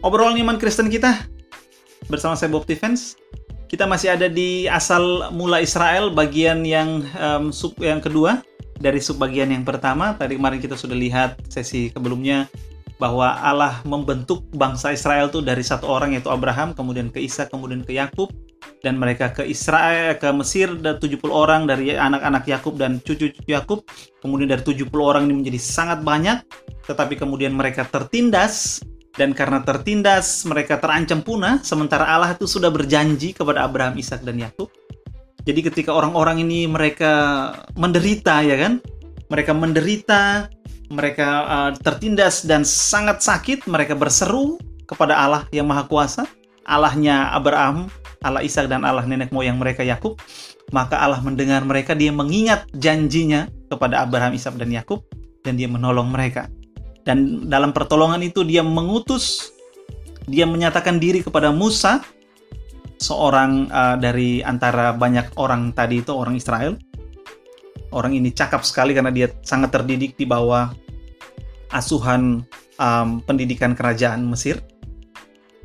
obrolan iman Kristen kita bersama saya Bob Defense. Kita masih ada di asal mula Israel bagian yang um, sub yang kedua dari sub bagian yang pertama. Tadi kemarin kita sudah lihat sesi sebelumnya bahwa Allah membentuk bangsa Israel itu dari satu orang yaitu Abraham, kemudian ke Isa, kemudian ke Yakub dan mereka ke Israel ke Mesir dan 70 orang dari anak-anak Yakub dan cucu-cucu Yakub. Kemudian dari 70 orang ini menjadi sangat banyak, tetapi kemudian mereka tertindas dan karena tertindas mereka terancam punah sementara Allah itu sudah berjanji kepada Abraham, Ishak dan Yakub. Jadi ketika orang-orang ini mereka menderita ya kan? Mereka menderita, mereka uh, tertindas dan sangat sakit, mereka berseru kepada Allah yang Maha Kuasa, Allahnya Abraham, Allah Ishak dan Allah nenek moyang mereka Yakub. Maka Allah mendengar mereka, dia mengingat janjinya kepada Abraham, Ishak dan Yakub dan dia menolong mereka. Dan dalam pertolongan itu dia mengutus, dia menyatakan diri kepada Musa, seorang uh, dari antara banyak orang tadi itu orang Israel. Orang ini cakap sekali karena dia sangat terdidik di bawah asuhan um, pendidikan kerajaan Mesir.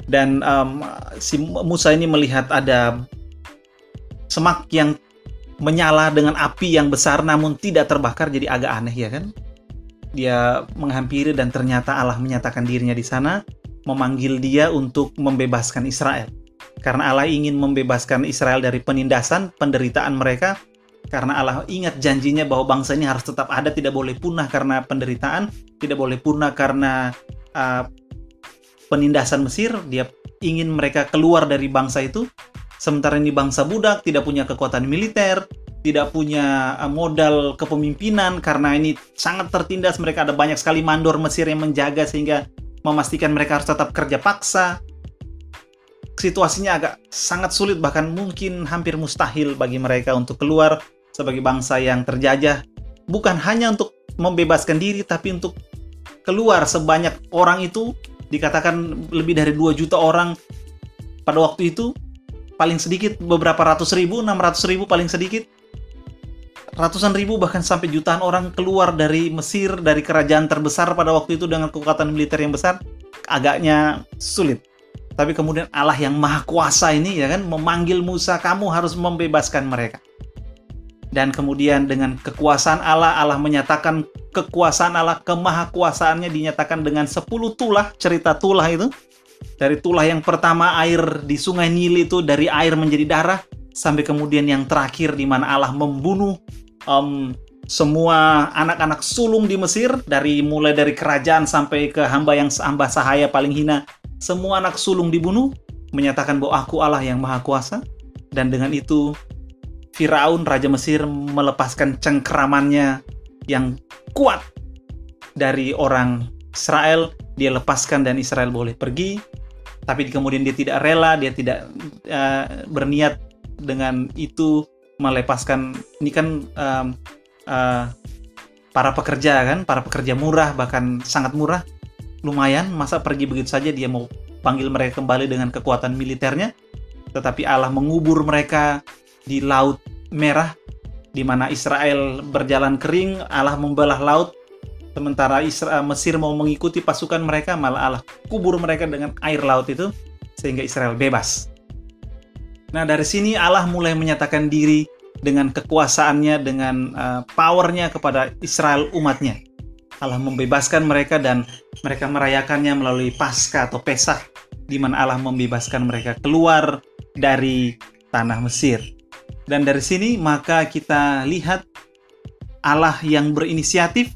Dan um, si Musa ini melihat ada semak yang menyala dengan api yang besar namun tidak terbakar jadi agak aneh ya kan dia menghampiri dan ternyata Allah menyatakan dirinya di sana, memanggil dia untuk membebaskan Israel. Karena Allah ingin membebaskan Israel dari penindasan, penderitaan mereka, karena Allah ingat janjinya bahwa bangsa ini harus tetap ada, tidak boleh punah karena penderitaan, tidak boleh punah karena uh, penindasan Mesir. Dia ingin mereka keluar dari bangsa itu. Sementara ini bangsa budak, tidak punya kekuatan militer, tidak punya eh, modal kepemimpinan karena ini sangat tertindas mereka ada banyak sekali mandor Mesir yang menjaga sehingga memastikan mereka harus tetap kerja paksa. Situasinya agak sangat sulit bahkan mungkin hampir mustahil bagi mereka untuk keluar sebagai bangsa yang terjajah. Bukan hanya untuk membebaskan diri tapi untuk keluar sebanyak orang itu. Dikatakan lebih dari 2 juta orang pada waktu itu paling sedikit beberapa ratus ribu, 600 ribu paling sedikit ratusan ribu bahkan sampai jutaan orang keluar dari Mesir dari kerajaan terbesar pada waktu itu dengan kekuatan militer yang besar agaknya sulit. Tapi kemudian Allah yang maha kuasa ini ya kan memanggil Musa kamu harus membebaskan mereka. Dan kemudian dengan kekuasaan Allah Allah menyatakan kekuasaan Allah kemahakuasaannya dinyatakan dengan 10 tulah cerita tulah itu dari tulah yang pertama air di sungai Nil itu dari air menjadi darah sampai kemudian yang terakhir di mana Allah membunuh um, semua anak-anak sulung di Mesir dari mulai dari kerajaan sampai ke hamba yang hamba sahaya paling hina semua anak sulung dibunuh menyatakan bahwa aku Allah yang maha kuasa. Dan dengan itu Firaun raja Mesir melepaskan cengkeramannya yang kuat dari orang Israel. Dia lepaskan dan Israel boleh pergi. Tapi kemudian dia tidak rela dia tidak uh, berniat dengan itu melepaskan ini kan um, uh, para pekerja kan, para pekerja murah bahkan sangat murah, lumayan. Masa pergi begitu saja dia mau panggil mereka kembali dengan kekuatan militernya, tetapi Allah mengubur mereka di laut merah di mana Israel berjalan kering, Allah membelah laut. Sementara Israel, Mesir mau mengikuti pasukan mereka malah Allah kubur mereka dengan air laut itu sehingga Israel bebas. Nah dari sini Allah mulai menyatakan diri dengan kekuasaannya, dengan uh, powernya kepada Israel umatnya. Allah membebaskan mereka dan mereka merayakannya melalui Paskah atau Pesah, di mana Allah membebaskan mereka keluar dari tanah Mesir. Dan dari sini maka kita lihat Allah yang berinisiatif,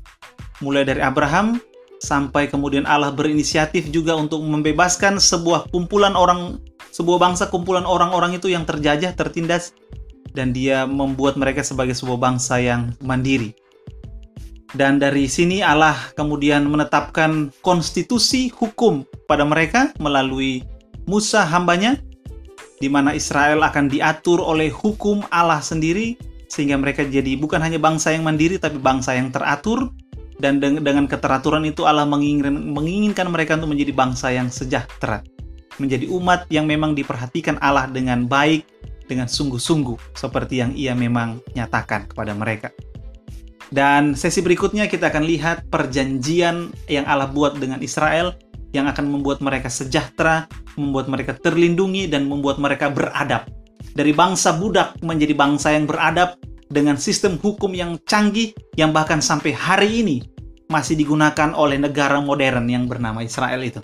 mulai dari Abraham sampai kemudian Allah berinisiatif juga untuk membebaskan sebuah kumpulan orang sebuah bangsa kumpulan orang-orang itu yang terjajah, tertindas, dan dia membuat mereka sebagai sebuah bangsa yang mandiri. Dan dari sini Allah kemudian menetapkan konstitusi hukum pada mereka melalui Musa hambanya, di mana Israel akan diatur oleh hukum Allah sendiri, sehingga mereka jadi bukan hanya bangsa yang mandiri, tapi bangsa yang teratur, dan dengan keteraturan itu Allah menginginkan, mereka untuk menjadi bangsa yang sejahtera menjadi umat yang memang diperhatikan Allah dengan baik, dengan sungguh-sungguh, seperti yang ia memang nyatakan kepada mereka. Dan sesi berikutnya kita akan lihat perjanjian yang Allah buat dengan Israel yang akan membuat mereka sejahtera, membuat mereka terlindungi, dan membuat mereka beradab. Dari bangsa budak menjadi bangsa yang beradab dengan sistem hukum yang canggih yang bahkan sampai hari ini masih digunakan oleh negara modern yang bernama Israel itu.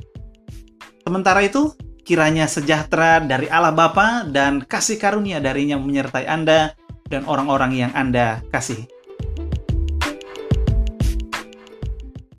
Sementara itu, kiranya sejahtera dari Allah Bapa dan kasih karunia darinya menyertai Anda dan orang-orang yang Anda kasih.